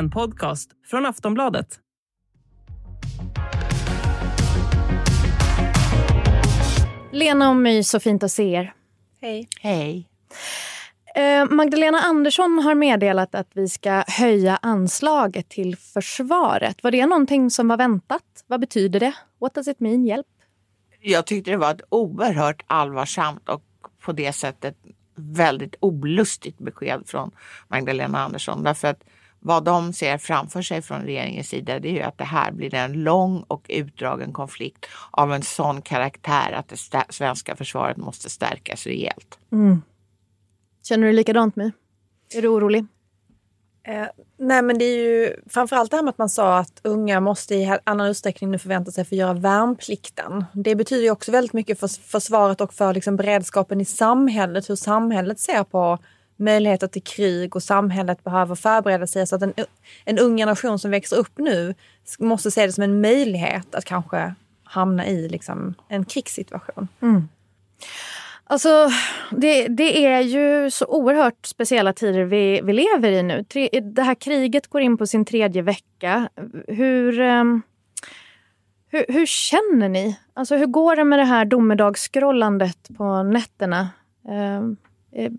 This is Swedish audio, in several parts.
En podcast från Aftonbladet. Lena och My, så fint att se er. Hej. Hej. Eh, Magdalena Andersson har meddelat att vi ska höja anslaget till försvaret. Var det någonting som var väntat? Vad betyder det? What does it mean? Hjälp. Jag tyckte det var ett oerhört allvarsamt och på det sättet väldigt olustigt besked från Magdalena Andersson. Därför att vad de ser framför sig från regeringens sida det är ju att det här blir en lång och utdragen konflikt av en sån karaktär att det svenska försvaret måste stärkas rejält. Mm. Känner du likadant My? Är du orolig? Eh, nej men det är ju framförallt det här med att man sa att unga måste i annan utsträckning nu förvänta sig att få göra värnplikten. Det betyder ju också väldigt mycket för försvaret och för liksom beredskapen i samhället, hur samhället ser på möjligheter till krig och samhället behöver förbereda sig så att en, en ung generation som växer upp nu måste se det som en möjlighet att kanske hamna i liksom en krigssituation. Mm. Alltså, det, det, är ju så oerhört speciella tider vi, vi lever i nu. Tre, det här kriget går in på sin tredje vecka. Hur, um, hur, hur, känner ni? Alltså, hur går det med det här domedagsskrollandet på nätterna? Um, eh,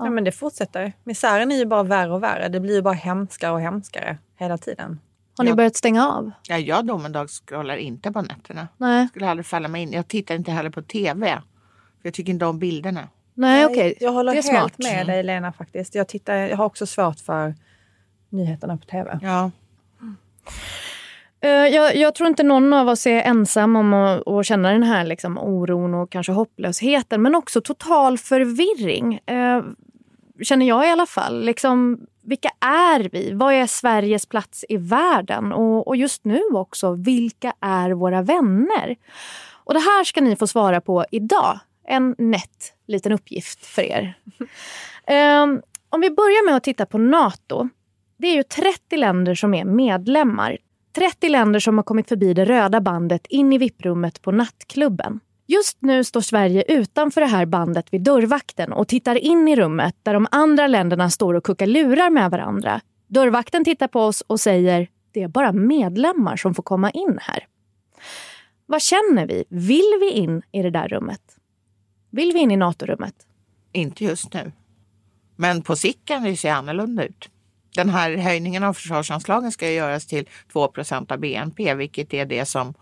ja. ja. men det fortsätter. Misären är ju bara värre och värre. Det blir ju bara hemskare och hemskare hela tiden. Har ni börjat stänga av? Ja, jag domedagscrollar inte på nätterna. Nej. Jag skulle aldrig falla mig in. Jag tittar inte heller på tv. Jag tycker inte om bilderna. Nej, okej. Okay. Jag håller helt smart. med dig Lena faktiskt. Jag, tittar, jag har också svårt för nyheterna på tv. Ja. Uh, jag, jag, tror inte någon av oss är ensam om att, att känna den här liksom, oron och kanske hopplösheten. Men också total förvirring. Uh, känner jag i alla fall. Liksom, vilka är vi? Vad är Sveriges plats i världen? Och, och just nu också, vilka är våra vänner? Och det här ska ni få svara på idag en nätt liten uppgift för er. um, om vi börjar med att titta på Nato. Det är ju 30 länder som är medlemmar. 30 länder som har kommit förbi det röda bandet in i VIP-rummet på nattklubben. Just nu står Sverige utanför det här bandet vid dörrvakten och tittar in i rummet där de andra länderna står och kuckar lurar med varandra. Dörrvakten tittar på oss och säger det är bara medlemmar som får komma in här. Vad känner vi? Vill vi in i det där rummet? Vill vi in i NATO-rummet? Inte just nu. Men på sikt kan det se annorlunda ut. Den här höjningen av försvarsanslagen ska göras till 2% av BNP, vilket är det som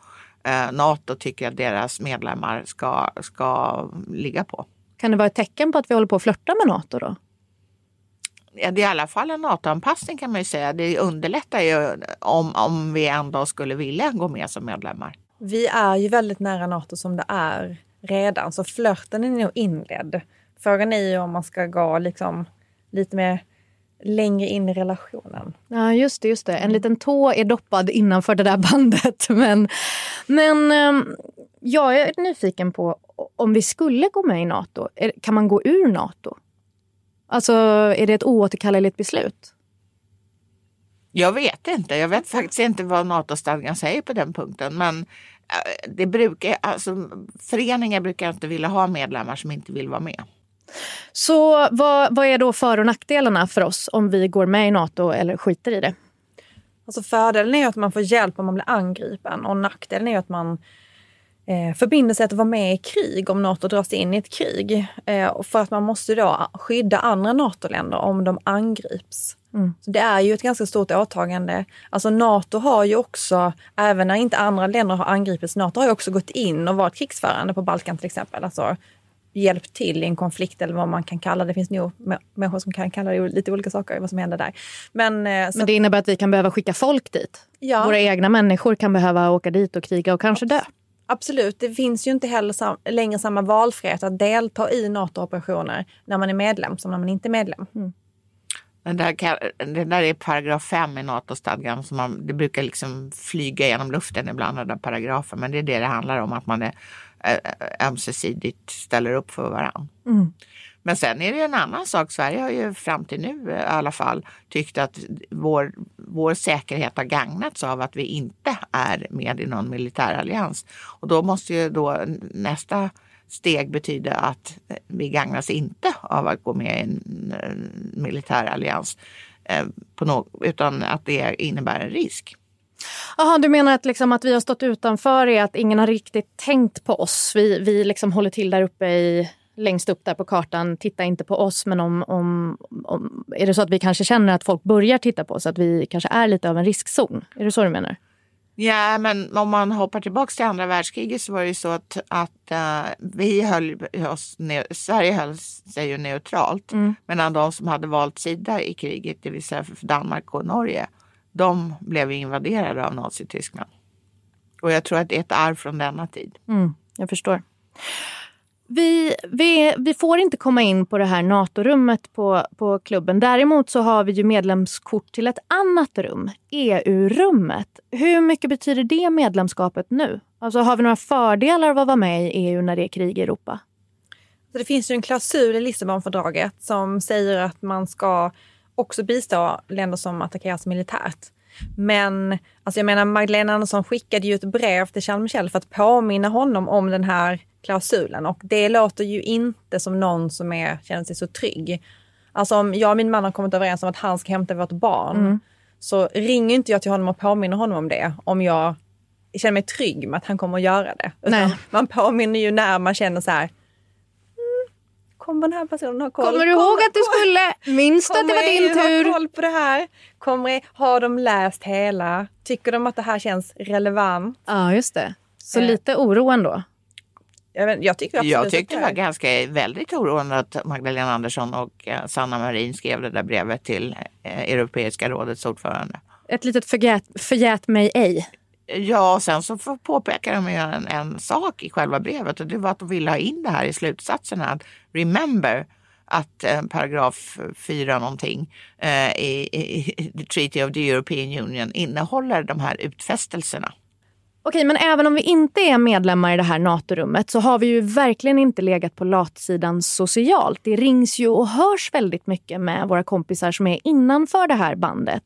Nato tycker att deras medlemmar ska, ska ligga på. Kan det vara ett tecken på att vi håller på att flörta med Nato då? Ja, det är i alla fall en NATO-anpassning kan man ju säga. Det underlättar ju om, om vi ändå skulle vilja gå med som medlemmar. Vi är ju väldigt nära Nato som det är redan, så flörten är nog inledd. Frågan är ju om man ska gå liksom lite mer längre in i relationen. Ja, just det. Just det. En liten tå är doppad innanför det där bandet. Men, men ehm, jag är nyfiken på om vi skulle gå med i Nato, kan man gå ur Nato? Alltså, är det ett oåterkalleligt beslut? Jag vet inte. Jag vet faktiskt inte vad NATO-stadgan säger på den punkten. Men eh, det brukar, alltså, föreningar brukar inte vilja ha medlemmar som inte vill vara med. Så vad, vad är då för och nackdelarna för oss om vi går med i Nato eller skiter i det? Alltså fördelen är att man får hjälp om man blir angripen och nackdelen är att man eh, förbinder sig att vara med i krig om Nato dras in i ett krig. Eh, för att man måste då skydda andra NATO-länder om de angrips. Mm. Så det är ju ett ganska stort åtagande. Alltså Nato har ju också, även när inte andra länder har angripits, Nato har ju också gått in och varit krigsförande på Balkan till exempel. Alltså hjälpt till i en konflikt eller vad man kan kalla det. Det finns nog människor som kan kalla det lite olika saker, vad som händer där. Men, eh, Men det innebär att vi kan behöva skicka folk dit? Ja. Våra egna människor kan behöva åka dit och kriga och kanske dö? Absolut, det finns ju inte heller sam längre samma valfrihet att delta i NATO-operationer när man är medlem som när man inte är medlem. Mm. Den där, det där är paragraf 5 i NATO-stadgan. Som man, det brukar liksom flyga genom luften ibland, den där paragrafen. Men det är det det handlar om, att man är ömsesidigt ställer upp för varandra. Mm. Men sen är det en annan sak. Sverige har ju fram till nu i alla fall tyckt att vår, vår säkerhet har gagnats av att vi inte är med i någon militärallians. Och då måste ju då nästa steg betyda att vi gagnas inte av att gå med i en militärallians. eh, på no utan att det innebär en risk. Jaha, du menar att, liksom att vi har stått utanför är att ingen har riktigt tänkt på oss? Vi, vi liksom håller till där uppe i längst upp där på kartan, titta inte på oss. Men om, om, om, är det så att vi kanske känner att folk börjar titta på oss, att vi kanske är lite av en riskzon? Är det så du menar? Ja, men om man hoppar tillbaka till andra världskriget så var det ju så att, att uh, vi höll oss, Sverige höll sig ju neutralt. Mm. Medan de som hade valt sida i kriget, det vill säga för Danmark och Norge, de blev invaderade av Nazityskland. Och jag tror att det är ett arv från denna tid. Mm, jag förstår. Vi, vi, vi får inte komma in på det här NATO-rummet på, på klubben. Däremot så har vi ju medlemskort till ett annat rum, EU-rummet. Hur mycket betyder det medlemskapet nu? Alltså har vi några fördelar av att vara med i EU när det är krig i Europa? Så det finns ju en klausul i Lissabonfördraget som säger att man ska också bistå länder som attackeras militärt. Men alltså jag menar Magdalena Andersson skickade ju ett brev till Charles Michel för att påminna honom om den här klausulen och det låter ju inte som någon som är, känner sig så trygg. Alltså om jag och min man har kommit överens om att han ska hämta vårt barn mm. så ringer inte jag till honom och påminner honom om det om jag känner mig trygg med att han kommer att göra det. Man påminner ju när man känner så här, kommer den här personen ha koll? Kommer du ihåg att du skulle? Minns att det var din tur? ha koll på det här? Kommer har de läst hela? Tycker de att det här känns relevant? Ja, just det. Så eh. lite oro ändå? Jag, vet, jag tycker jag tyckte det var ganska väldigt oroande att Magdalena Andersson och eh, Sanna Marin skrev det där brevet till eh, Europeiska rådets ordförande. Ett litet förgät, förgät mig ej. Ja, och sen så påpekar de ju en, en sak i själva brevet och det var att de ville ha in det här i slutsatserna. Att remember att eh, paragraf 4 någonting eh, i, i, i Treaty of the European Union innehåller de här utfästelserna. Okej, men även om vi inte är medlemmar i det här NATO-rummet så har vi ju verkligen inte legat på latsidan socialt. Det rings ju och hörs väldigt mycket med våra kompisar som är innanför det här bandet.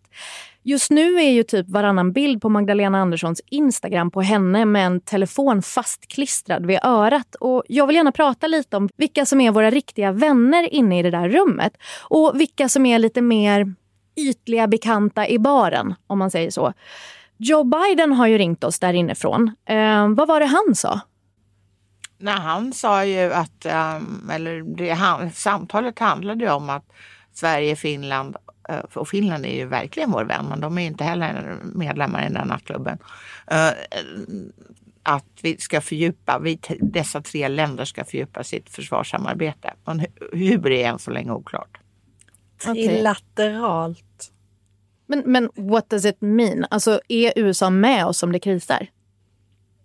Just nu är ju typ varannan bild på Magdalena Anderssons Instagram på henne med en telefon fastklistrad vid örat. Och jag vill gärna prata lite om vilka som är våra riktiga vänner inne i det där rummet och vilka som är lite mer ytliga bekanta i baren, om man säger så. Joe Biden har ju ringt oss där inifrån. Eh, vad var det han sa? Nej, han sa ju att, um, eller det, han, samtalet handlade ju om att Sverige, Finland uh, och Finland är ju verkligen vår vän, men de är inte heller medlemmar i den här nattklubben. Uh, att vi ska fördjupa, vi, dessa tre länder ska fördjupa sitt försvarssamarbete. Men hur det är än så länge oklart. Trilateralt. Men, men what does it mean? Alltså är USA med oss om det krisar?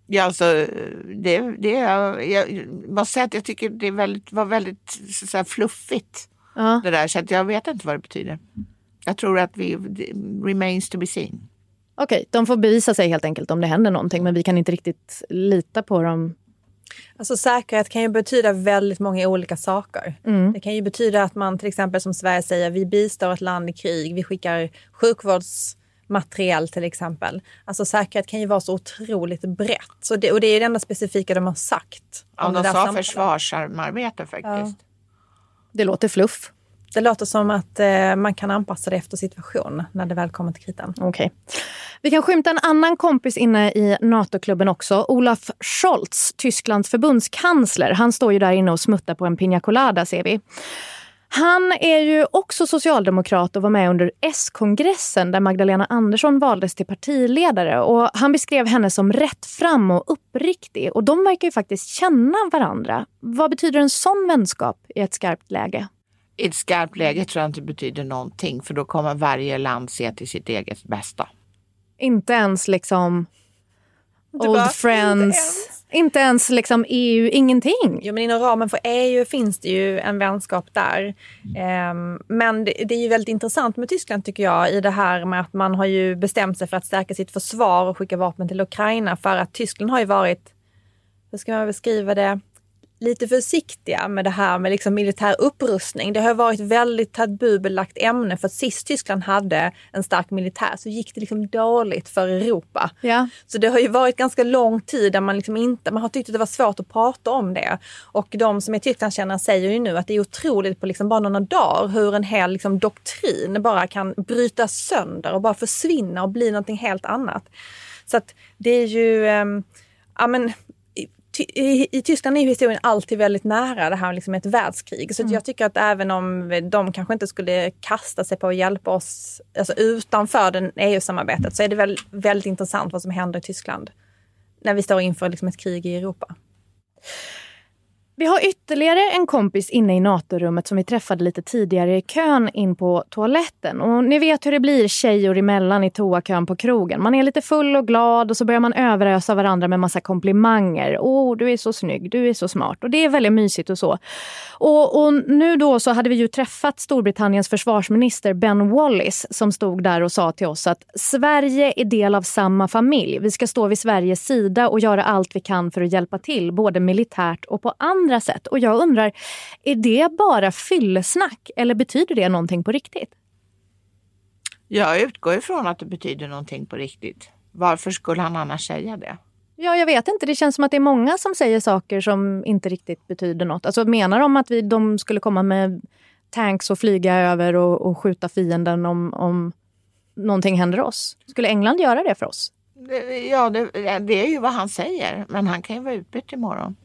Ja, alltså, det, det, jag måste säga att jag tycker det väldigt, var väldigt så här, fluffigt. Ja. Det där, så att jag vet inte vad det betyder. Jag tror att vi remains to be seen. Okej, okay, de får bevisa sig helt enkelt om det händer någonting men vi kan inte riktigt lita på dem Alltså säkerhet kan ju betyda väldigt många olika saker. Mm. Det kan ju betyda att man till exempel som Sverige säger, vi bistår ett land i krig, vi skickar sjukvårdsmaterial till exempel. Alltså säkerhet kan ju vara så otroligt brett. Så det, och det är det enda specifika de har sagt. Ja, de sa försvarssamarbete faktiskt. Ja. Det låter fluff. Det låter som att eh, man kan anpassa det efter situation när det väl kommer till kritan. Okay. Vi kan skymta en annan kompis inne i NATO-klubben också. Olaf Scholz, Tysklands förbundskansler. Han står ju där inne och smuttar på en piña colada ser vi. Han är ju också socialdemokrat och var med under S-kongressen där Magdalena Andersson valdes till partiledare. Och han beskrev henne som rättfram och uppriktig. Och de verkar ju faktiskt känna varandra. Vad betyder en sån vänskap i ett skarpt läge? I ett skarpt läge tror jag inte betyder någonting för då kommer varje land se till sitt eget bästa. Inte ens liksom old bara, friends. Inte ens. inte ens. liksom EU, ingenting. Jo, men inom ramen för EU finns det ju en vänskap där. Um, men det, det, är ju väldigt intressant med Tyskland tycker jag i det här med att man har ju bestämt sig för att stärka sitt försvar och skicka vapen till Ukraina för att Tyskland har ju varit, hur ska man beskriva det, lite försiktiga med det här med liksom militär upprustning. Det har varit väldigt tabubelagt ämne för sist Tyskland hade en stark militär så gick det liksom dåligt för Europa. Ja. Så det har ju varit ganska lång tid där man liksom inte, man har tyckt att det var svårt att prata om det. Och de som är Tysklandskännare säger ju nu att det är otroligt på liksom bara några dagar hur en hel liksom doktrin bara kan brytas sönder och bara försvinna och bli någonting helt annat. Så att det är ju, um, ja men i, i Tyskland är historien alltid väldigt nära det här liksom ett världskrig. Så mm. jag tycker att även om de kanske inte skulle kasta sig på att hjälpa oss alltså utanför EU-samarbetet så är det väl väldigt intressant vad som händer i Tyskland när vi står inför liksom ett krig i Europa. Vi har ytterligare en kompis inne i NATO-rummet som vi träffade lite tidigare i kön in på toaletten. Och ni vet hur det blir tjejor emellan i toakön på krogen. Man är lite full och glad och så börjar man överösa varandra med massa komplimanger. Åh, oh, du är så snygg, du är så smart. Och det är väldigt mysigt och så. Och, och, nu då så hade vi ju träffat Storbritanniens försvarsminister Ben Wallace som stod där och sa till oss att Sverige är del av samma familj. Vi ska stå vid Sveriges sida och göra allt vi kan för att hjälpa till, både militärt och på andra andra sätt. Och jag undrar, är det bara fyllesnack eller betyder det någonting på riktigt? Jag utgår ifrån att det betyder någonting på riktigt. Varför skulle han annars säga det? Ja, jag vet inte. Det känns som att det är många som säger saker som inte riktigt betyder något. Alltså menar de att vi, de skulle komma med tanks och flyga över och, och skjuta fienden om, om någonting händer oss? Skulle England göra det för oss? Ja, det, det är ju vad han säger. Men han kan ju vara utbytt imorgon.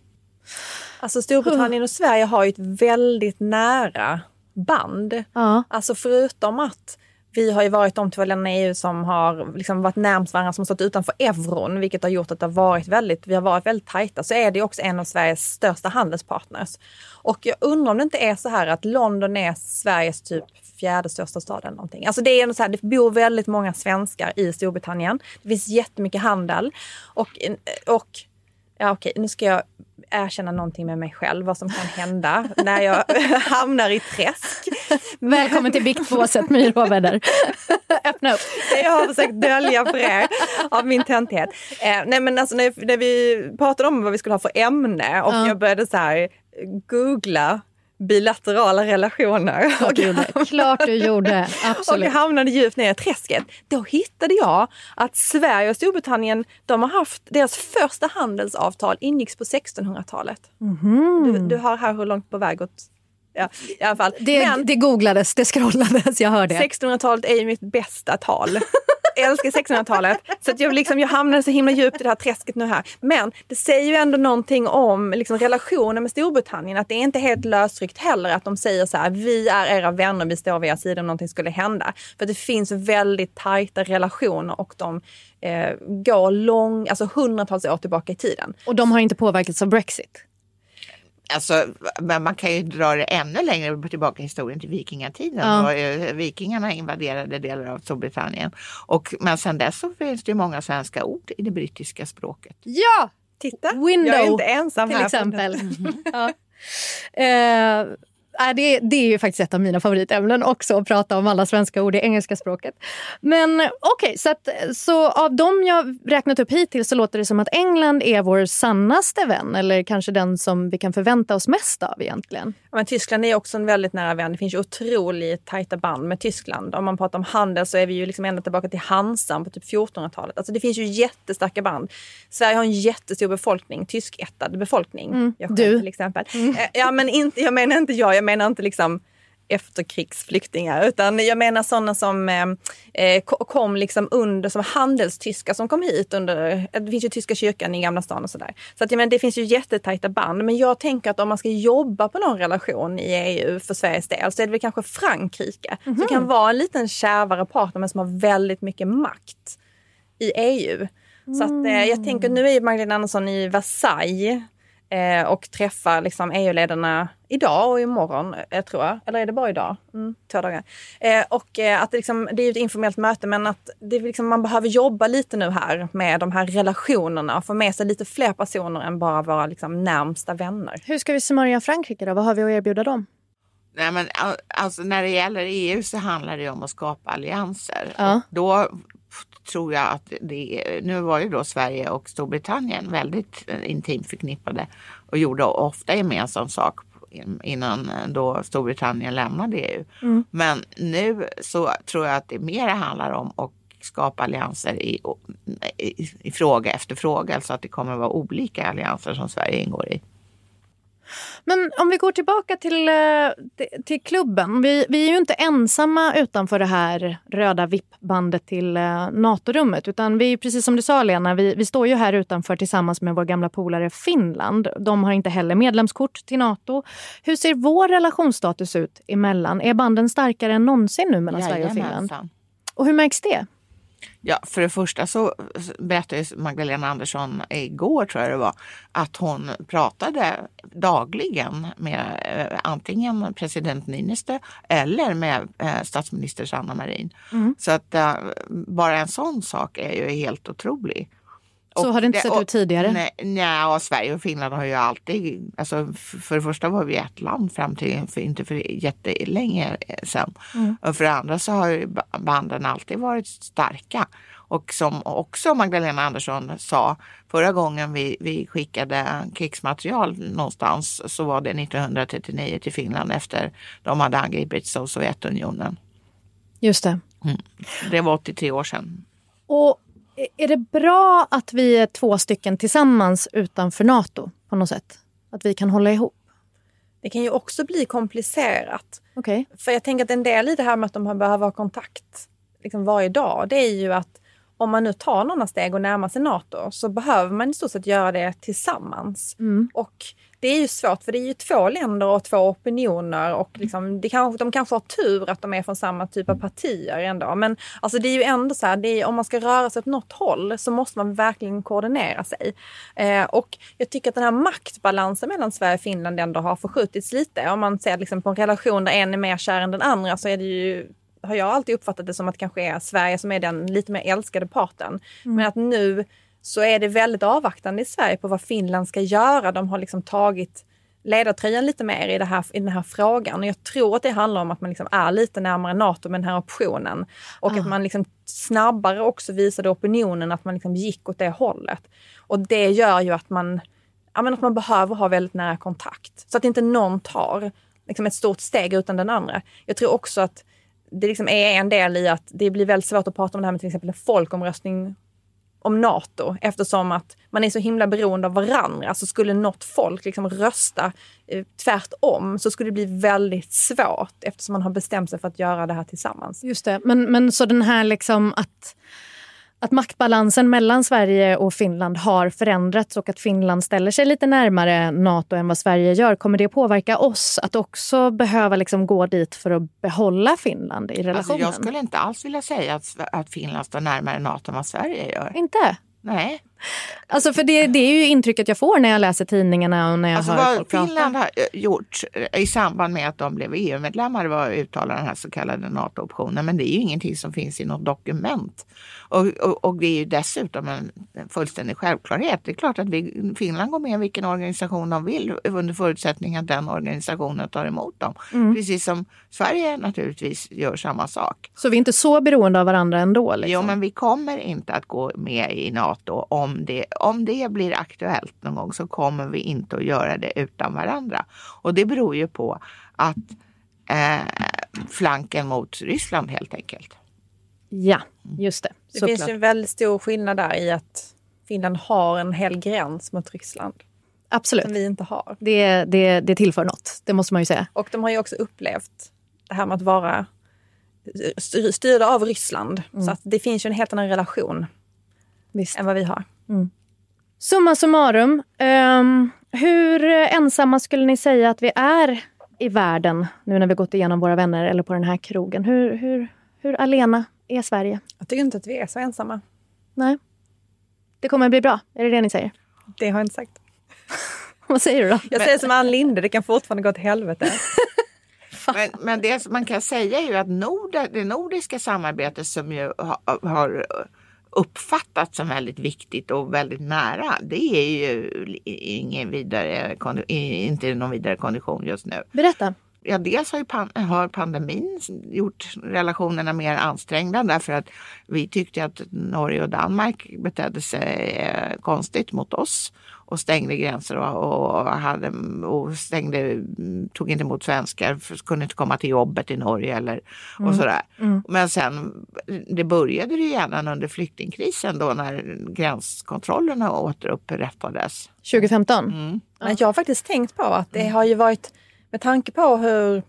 Alltså Storbritannien och Sverige har ju ett väldigt nära band. Ja. Alltså förutom att vi har ju varit de två länderna i EU som har liksom varit närmast varandra, som stått utanför euron, vilket har gjort att det har varit väldigt, vi har varit väldigt tajta, så är det också en av Sveriges största handelspartners. Och jag undrar om det inte är så här att London är Sveriges typ fjärde största stad eller någonting. Alltså det är så här, det bor väldigt många svenskar i Storbritannien. Det finns jättemycket handel och, och ja okej, nu ska jag erkänna någonting med mig själv, vad som kan hända när jag hamnar i träsk. Välkommen till biktbåset myråväder. Öppna upp. Jag har försökt dölja för er av min töntighet. Eh, nej men alltså när, när, vi pratade om vad vi skulle ha för ämne och ja. jag började så här googla bilaterala relationer. Klart du gjorde. Klart du gjorde. Absolut. Och jag hamnade djupt ner i träsket. Då hittade jag att Sverige och Storbritannien, de har haft, deras första handelsavtal ingicks på 1600-talet. Mm. Du, du har här hur långt på väg åt Ja, i alla fall. Det, Men, det googlades, det scrollades, jag hör det. 1600-talet är ju mitt bästa tal. Jag älskar 1600-talet. Så att jag, liksom, jag hamnade så himla djupt i det här träsket nu här. Men det säger ju ändå någonting om liksom, relationen med Storbritannien. Att det är inte helt lösryckt heller att de säger så här, vi är era vänner, vi står vid er sida om någonting skulle hända. För det finns väldigt tajta relationer och de eh, går lång, alltså hundratals år tillbaka i tiden. Och de har inte påverkats av Brexit? Alltså, men man kan ju dra det ännu längre tillbaka i historien till vikingatiden. Ja. Eh, vikingarna invaderade delar av Storbritannien. Och, men sen dess så finns det många svenska ord i det brittiska språket. Ja! Titta, Window, jag är inte ensam till här. exempel. ja. eh, det, det är ju faktiskt ett av mina favoritämnen också, att prata om alla svenska ord i engelska språket. Men okej, okay, så, så av de jag räknat upp hittills så låter det som att England är vår sannaste vän eller kanske den som vi kan förvänta oss mest av egentligen. Ja, men Tyskland är också en väldigt nära vän. Det finns ju otroligt tajta band med Tyskland. Om man pratar om handel så är vi ju liksom ända tillbaka till Hansan på typ 1400-talet. Alltså det finns ju jättestarka band. Sverige har en jättestor befolkning, tyskättad befolkning. Mm. du. till exempel. Mm. Ja, men inte, jag menar inte jag, jag menar inte liksom efterkrigsflyktingar utan jag menar sådana som eh, eh kom liksom under som handelstyskar som kom hit under, det finns ju tyska kyrkan i Gamla stan och sådär. Så att jag menar, det finns ju jättetajta band men jag tänker att om man ska jobba på någon relation i EU för Sveriges del så är det väl kanske Frankrike mm -hmm. som kan vara en liten kärvare partner men som har väldigt mycket makt i EU. Så att, eh, jag tänker nu är Magdalena Andersson i Versailles eh, och träffar liksom EU-ledarna idag och imorgon, eh, tror jag. Eller är det bara idag? Mm, två dagar. Eh, och eh, att det, liksom, det är ett informellt möte men att det liksom, man behöver jobba lite nu här med de här relationerna och få med sig lite fler personer än bara våra liksom, närmsta vänner. Hur ska vi smörja Frankrike då? Vad har vi att erbjuda dem? Nej, men, alltså, när det gäller EU så handlar det om att skapa allianser. Ja. då tror jag att det, nu var ju då Sverige och Storbritannien väldigt eh, intimt förknippade och gjorde ofta gemensam sak innan då Storbritannien lämnade EU. Mm. Men nu så tror jag att det mer handlar om att skapa allianser i, i, i fråga efter fråga. Alltså att det kommer att vara olika allianser som Sverige ingår i. Men om vi går tillbaka till, eh, till klubben. Vi, vi är ju inte ensamma utanför det här röda vippbandet till eh, NATO-rummet. Utan vi, precis som du sa Lena, vi, vi står ju här utanför tillsammans med vår gamla polare Finland. De har inte heller medlemskort till NATO. Hur ser vår relationsstatus ut emellan? Är banden starkare än någonsin nu mellan Sverige och Finland? Och hur märks det? Ja, för det första så berättade Magdalena Andersson igår, tror jag det var, att hon pratade dagligen med eh, antingen president Niinistö eller med eh, statsminister Sanna Marin. Mm. Så att eh, bara en sån sak är ju helt otrolig. Så har det inte sett ut tidigare? Nej, nej, Sverige och Finland har ju alltid, alltså för det första var vi ett land fram till för inte för jättelänge sedan. Mm. Och för det andra så har banden alltid varit starka. Och som också Magdalena Andersson sa, förra gången vi, vi skickade krigsmaterial någonstans så var det 1939 till Finland efter de hade angripits av Sovjetunionen. Just det. Mm. Det var 83 år sedan. Och är det bra att vi är två stycken tillsammans utanför Nato på något sätt? Att vi kan hålla ihop? Det kan ju också bli komplicerat. Okay. För jag tänker att en del i det här med att de behöver ha kontakt liksom varje dag, det är ju att om man nu tar några steg och närmar sig Nato så behöver man i stort sett göra det tillsammans. Mm. Och det är ju svårt för det är ju två länder och två opinioner och liksom, det kan, de kanske har tur att de är från samma typ av partier ändå. Men alltså det är ju ändå så här, är, om man ska röra sig åt något håll så måste man verkligen koordinera sig. Eh, och jag tycker att den här maktbalansen mellan Sverige och Finland ändå har förskjutits lite. Om man ser liksom på en relation där en är mer kär än den andra så är det ju har jag alltid uppfattat det som att kanske är Sverige som är den lite mer älskade parten. Mm. Men att nu så är det väldigt avvaktande i Sverige på vad Finland ska göra. De har liksom tagit ledartröjan lite mer i, det här, i den här frågan. Och jag tror att det handlar om att man liksom är lite närmare NATO med den här optionen. Och ah. att man liksom snabbare också visade opinionen att man liksom gick åt det hållet. Och det gör ju att man, ja, men att man behöver ha väldigt nära kontakt. Så att inte någon tar liksom ett stort steg utan den andra. Jag tror också att det liksom är en del i att det blir väldigt svårt att prata om det här med till exempel en folkomröstning om NATO eftersom att man är så himla beroende av varandra. Så skulle något folk liksom rösta eh, tvärtom så skulle det bli väldigt svårt eftersom man har bestämt sig för att göra det här tillsammans. Just det, men, men så den här liksom att att maktbalansen mellan Sverige och Finland har förändrats och att Finland ställer sig lite närmare Nato än vad Sverige gör. Kommer det påverka oss att också behöva liksom gå dit för att behålla Finland i relationen? Alltså jag skulle inte alls vilja säga att, att Finland står närmare Nato än vad Sverige gör. Inte? Nej. Alltså för det, det är ju intrycket jag får när jag läser tidningarna och när jag alltså hör vad folk Finland har eh, gjort eh, i samband med att de blev EU-medlemmar var att uttala den här så kallade NATO-optionen. Men det är ju ingenting som finns i något dokument. Och, och, och det är ju dessutom en, en fullständig självklarhet. Det är klart att vi, Finland går med i vilken organisation de vill under förutsättning att den organisationen tar emot dem. Mm. Precis som Sverige naturligtvis gör samma sak. Så vi är inte så beroende av varandra ändå? Liksom. Jo, men vi kommer inte att gå med i NATO om det, om det blir aktuellt någon gång så kommer vi inte att göra det utan varandra. Och det beror ju på att eh, flanken mot Ryssland helt enkelt. Ja, just det. Det så finns klart. en väldigt stor skillnad där i att Finland har en hel gräns mot Ryssland. Absolut. Som vi inte har. Det, det, det tillför något, det måste man ju säga. Och de har ju också upplevt det här med att vara styrda av Ryssland. Mm. Så att det finns ju en helt annan relation Visst. än vad vi har. Mm. Summa summarum, um, hur ensamma skulle ni säga att vi är i världen nu när vi gått igenom våra vänner eller på den här krogen? Hur, hur, hur alena är Sverige? Jag tycker inte att vi är så ensamma. Nej. Det kommer att bli bra, är det det ni säger? Det har jag inte sagt. Vad säger du då? Jag säger som Ann Linde, det kan fortfarande gå till helvete. men, men det man kan säga är ju att Nord, det nordiska samarbetet som ju har, har uppfattat som väldigt viktigt och väldigt nära. Det är ju ingen vidare, inte någon vidare kondition just nu. Berätta. Ja, dels har, ju pan har pandemin gjort relationerna mer ansträngda därför att vi tyckte att Norge och Danmark betedde sig eh, konstigt mot oss och stängde gränser och, och, hade, och stängde, tog inte emot svenskar, för, kunde inte komma till jobbet i Norge eller och Mm. sådär. Mm. Men sen, det började ju redan under flyktingkrisen då när gränskontrollerna återupprättades. 2015? Mm. Jag har faktiskt tänkt på att det har ju varit, med tanke på hur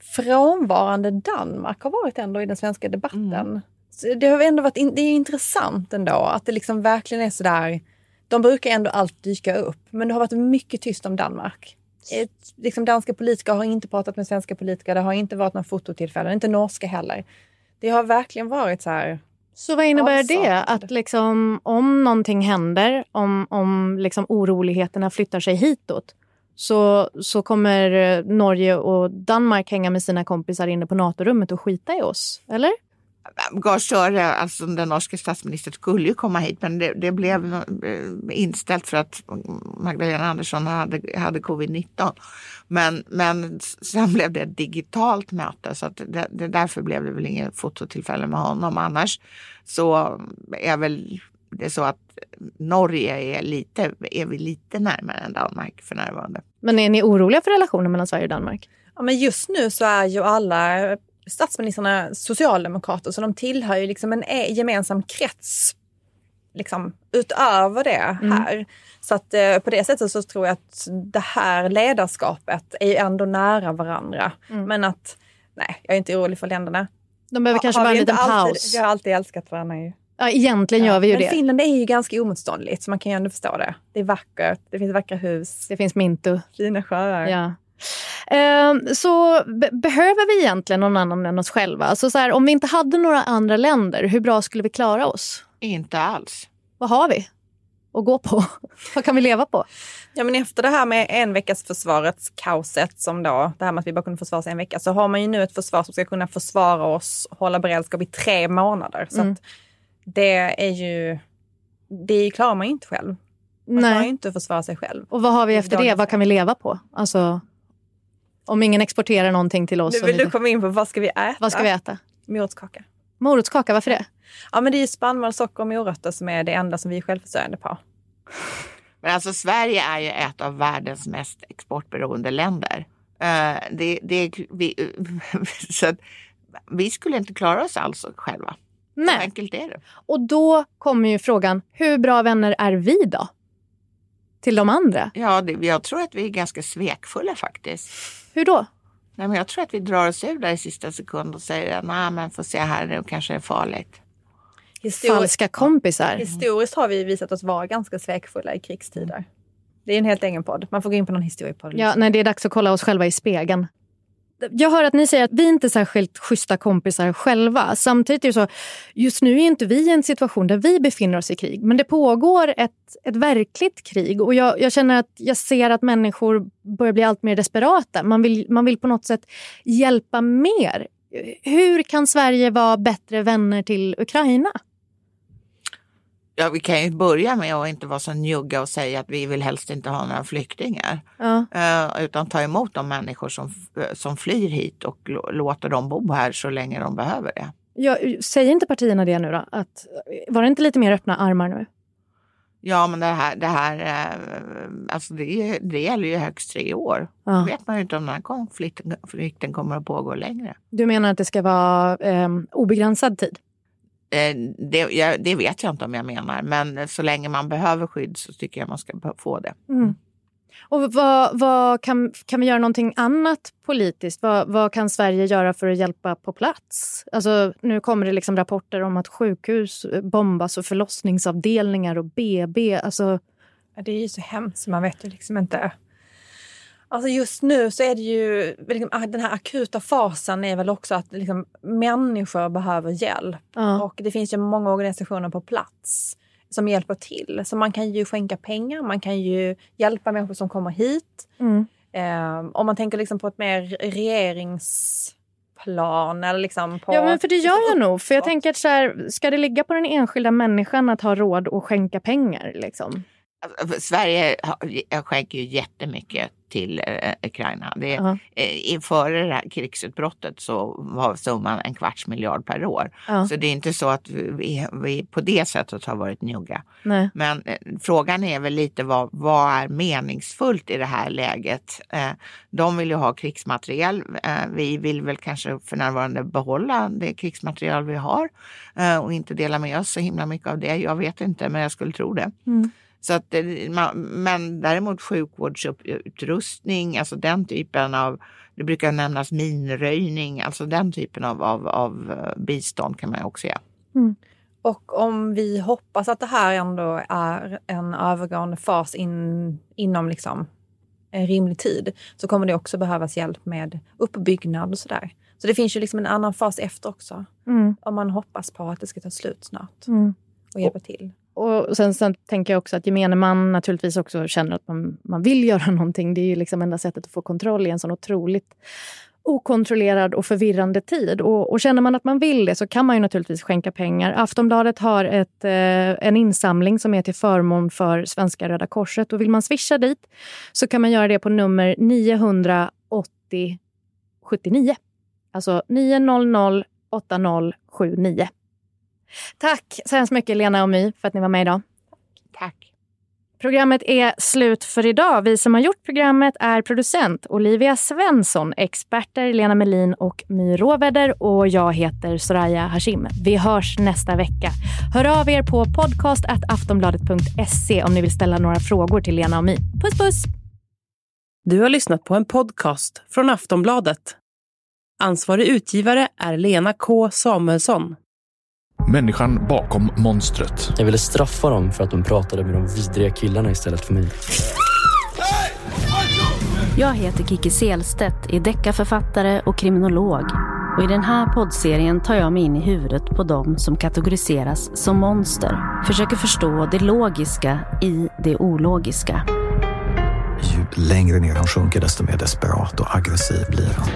frånvarande Danmark har varit ändå i den svenska debatten. Mm. Det har ändå varit in, det är intressant ändå att det liksom verkligen är sådär. De brukar ändå alltid dyka upp, men det har varit mycket tyst om Danmark. Ett, liksom danska politiker har inte pratat med svenska politiker, det har inte varit några fototillfällen, inte norska heller. Det har verkligen varit så här. Så vad innebär det? Avsaknad. Att liksom, om någonting händer, om, om liksom oroligheterna flyttar sig hitåt så, så kommer eh, Norge och Danmark hänga med sina kompisar inne på NATO-rummet och skita i oss? Eller? Gahr Støre, alltså den norske statsministern, skulle ju komma hit men det, det blev eh, inställt för att Magdalena Andersson hade, hade covid-19. Men, men sen blev det ett digitalt möte så att det, det, därför blev det väl inget fototillfälle med honom. Annars så är väl det så att Norge är, lite, är vi lite närmare än Danmark för närvarande. Men är ni oroliga för relationen mellan Sverige och Danmark? Ja, men just nu så är ju alla statsministrarna socialdemokrater så de tillhör ju liksom en e- gemensam krets liksom, utöver det här. Så att eh, på det sättet så tror jag att det här ledarskapet är ju ändå nära varandra. Mm. Men att, nej, jag är inte orolig för länderna. De behöver kanske Har bara en liten alltid, paus. Vi har alltid älskat varandra ju. Ja, egentligen gör vi ju Men det. Finland är ju ganska omotståndligt så man kan ju ändå förstå det. Det är vackert, det finns vackra hus, Det finns Mintu. fina sjöar. Ja. Ehm, så be- behöver vi egentligen någon annan än oss själva? Alltså så här, om vi inte hade några andra länder, hur bra skulle vi klara oss? Inte alls. Vad har vi att gå på? Vad kan vi leva på? Ja, men efter det här med en veckas försvarets kaoset, som då, det här med att vi bara kunde försvara oss en vecka, så har man ju nu ett försvar som ska kunna försvara oss och hålla beredskap i tre månader. Så Mm. att det är ju, det klarar man ju inte själv. Man klarar ju Nej. inte att försvara sig själv. Och vad har vi efter det? Vad kan vi leva på? Alltså, om ingen exporterar någonting till oss. Nu vill vi- du komma in på vad ska vi äta? Vad ska vi äta? Morotskaka. Morotskaka, varför det? Ja, men det är ju spannmål, socker och morötter som är det enda som vi är självförsörjande på. Men alltså Sverige är ju ett av världens mest exportberoende länder. Eh, det, det, vi, så att vi skulle inte klara oss alls själva. Så Nej. enkelt är det. Och då kommer ju frågan, hur bra vänner är vi då? Till de andra? Ja, det, jag tror att vi är ganska svekfulla faktiskt. Hur då? Nej, men jag tror att vi drar oss ur där i sista sekund och säger nej men får se här nu kanske det är farligt. Historiskt, Falska kompisar. historiskt har vi visat oss vara ganska svekfulla i krigstider. Det är en helt egen podd. Man får gå in på någon historiepodd. Ja, när det är dags att kolla oss själva i spegeln. Jag hör att ni säger att vi inte är särskilt schyssta kompisar själva. Samtidigt är det så, just nu är inte vi i en situation där vi befinner oss i krig. Men det pågår ett, ett verkligt krig och jag, jag känner att jag ser att människor börjar bli allt mer desperata. Man vill, man vill på något sätt hjälpa mer. Hur kan Sverige vara bättre vänner till Ukraina? Ja, vi kan ju börja med att inte vara så njugga och säga att vi vill helst inte ha några flyktingar. Ja. Eh, utan ta emot de människor som, som flyr hit och lå- låter dem bo här så länge de behöver det. Jag, säger inte partierna det nu då? Att, var det inte lite mer öppna armar nu? Ja, men det här, det här eh, alltså det, det gäller ju högst tre år. Då Ja. vet man ju inte om den här konflikten, konflikten kommer att pågå längre. Du menar att det ska vara eh, obegränsad tid? Eh, det, jag, det vet jag inte om jag menar, men så länge man behöver skydd så tycker jag man ska få det. Mm. Och vad, vad kan, kan vi göra någonting annat politiskt? Vad, vad kan Sverige göra för att hjälpa på plats? Alltså, nu kommer det liksom rapporter om att sjukhus bombas och förlossningsavdelningar och BB. Alltså, Ja, Det är ju så hemskt, så man vet ju liksom inte. Alltså just nu så är det ju, liksom, ah, den här akuta fasen är väl också att liksom, människor behöver hjälp. ja. Och det finns ju många organisationer på plats som hjälper till. Så man kan ju skänka pengar, man kan ju hjälpa människor som kommer hit. Mm. Eh, om man tänker liksom på ett mer regeringsplan eller liksom på... ja, men för det gör jag nog. För jag Ja. tänker att så här, ska det ligga på den enskilda människan att ha råd att skänka pengar? Liksom? Alltså, Sverige skänker ju jättemycket till eh, Ukraina. Det, Ja. eh, före det här krigsutbrottet så var summan en kvarts miljard per år. Ja. Så det är inte så att vi, vi på det sättet har varit njugga. Nej. Men eh, frågan är väl lite vad, vad är meningsfullt i det här läget? De vill ju ha krigsmateriel. Vi vill väl kanske för närvarande behålla det krigsmateriel vi har och inte dela med oss så himla mycket av det. Jag vet inte, men jag skulle tro det. Mm. Så att, eh, men däremot sjukvårdsutrustning, alltså den typen av, det brukar nämnas minröjning, alltså den typen av, av, av eh, bistånd kan man också ge. Och om vi hoppas att det här ändå är en övergående fas in, inom liksom en rimlig tid så kommer det också behövas hjälp med uppbyggnad och sådär. Så det finns ju liksom en annan fas efter också. Mm. Om man hoppas på att det ska ta slut snart Mm. och hjälpa till. Och sen, sen tänker jag också att gemene man naturligtvis också känner att man, man vill göra någonting. Det är ju liksom enda sättet att få kontroll i en sån otroligt okontrollerad och förvirrande tid. Och, och känner man att man vill det så kan man ju naturligtvis skänka pengar. Aftonbladet har ett, eh, en insamling som är till förmån för Svenska Röda Korset. Och vill man swisha dit så kan man göra det på nummer 980 79. Alltså 900 8079. Tack så hemskt mycket Lena och My för att ni var med idag. Tack! Programmet är slut för idag. Vi som har gjort programmet är producent Olivia Svensson, experter Lena Melin och My Råväder och jag heter Soraya Hashim. Vi hörs nästa vecka. Hör av er på podcast.aftonbladet.se om ni vill ställa några frågor till Lena och My. Puss puss! Du har lyssnat på en podcast från Aftonbladet. Ansvarig utgivare är Lena K Samuelsson. Människan bakom monstret. Jag ville straffa dem för att de pratade med de vidriga killarna istället för mig. Jag heter Kiki Selstedt, är deckarförfattare och kriminolog. Och I den här poddserien tar jag mig in i huvudet på dem som kategoriseras som monster. Försöker förstå det logiska i det ologiska. Ju längre ner han sjunker, desto mer desperat och aggressiv blir han.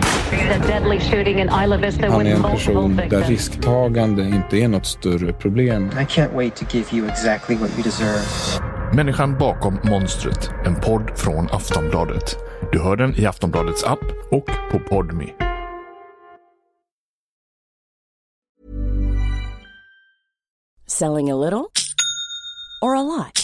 Han är en person där risktagande inte är något större problem. I can't wait to give you exactly what you deserve. Människan bakom monstret. En podd från Aftonbladet. Du hör den i Aftonbladets app och på Podme. Selling a little or a lot?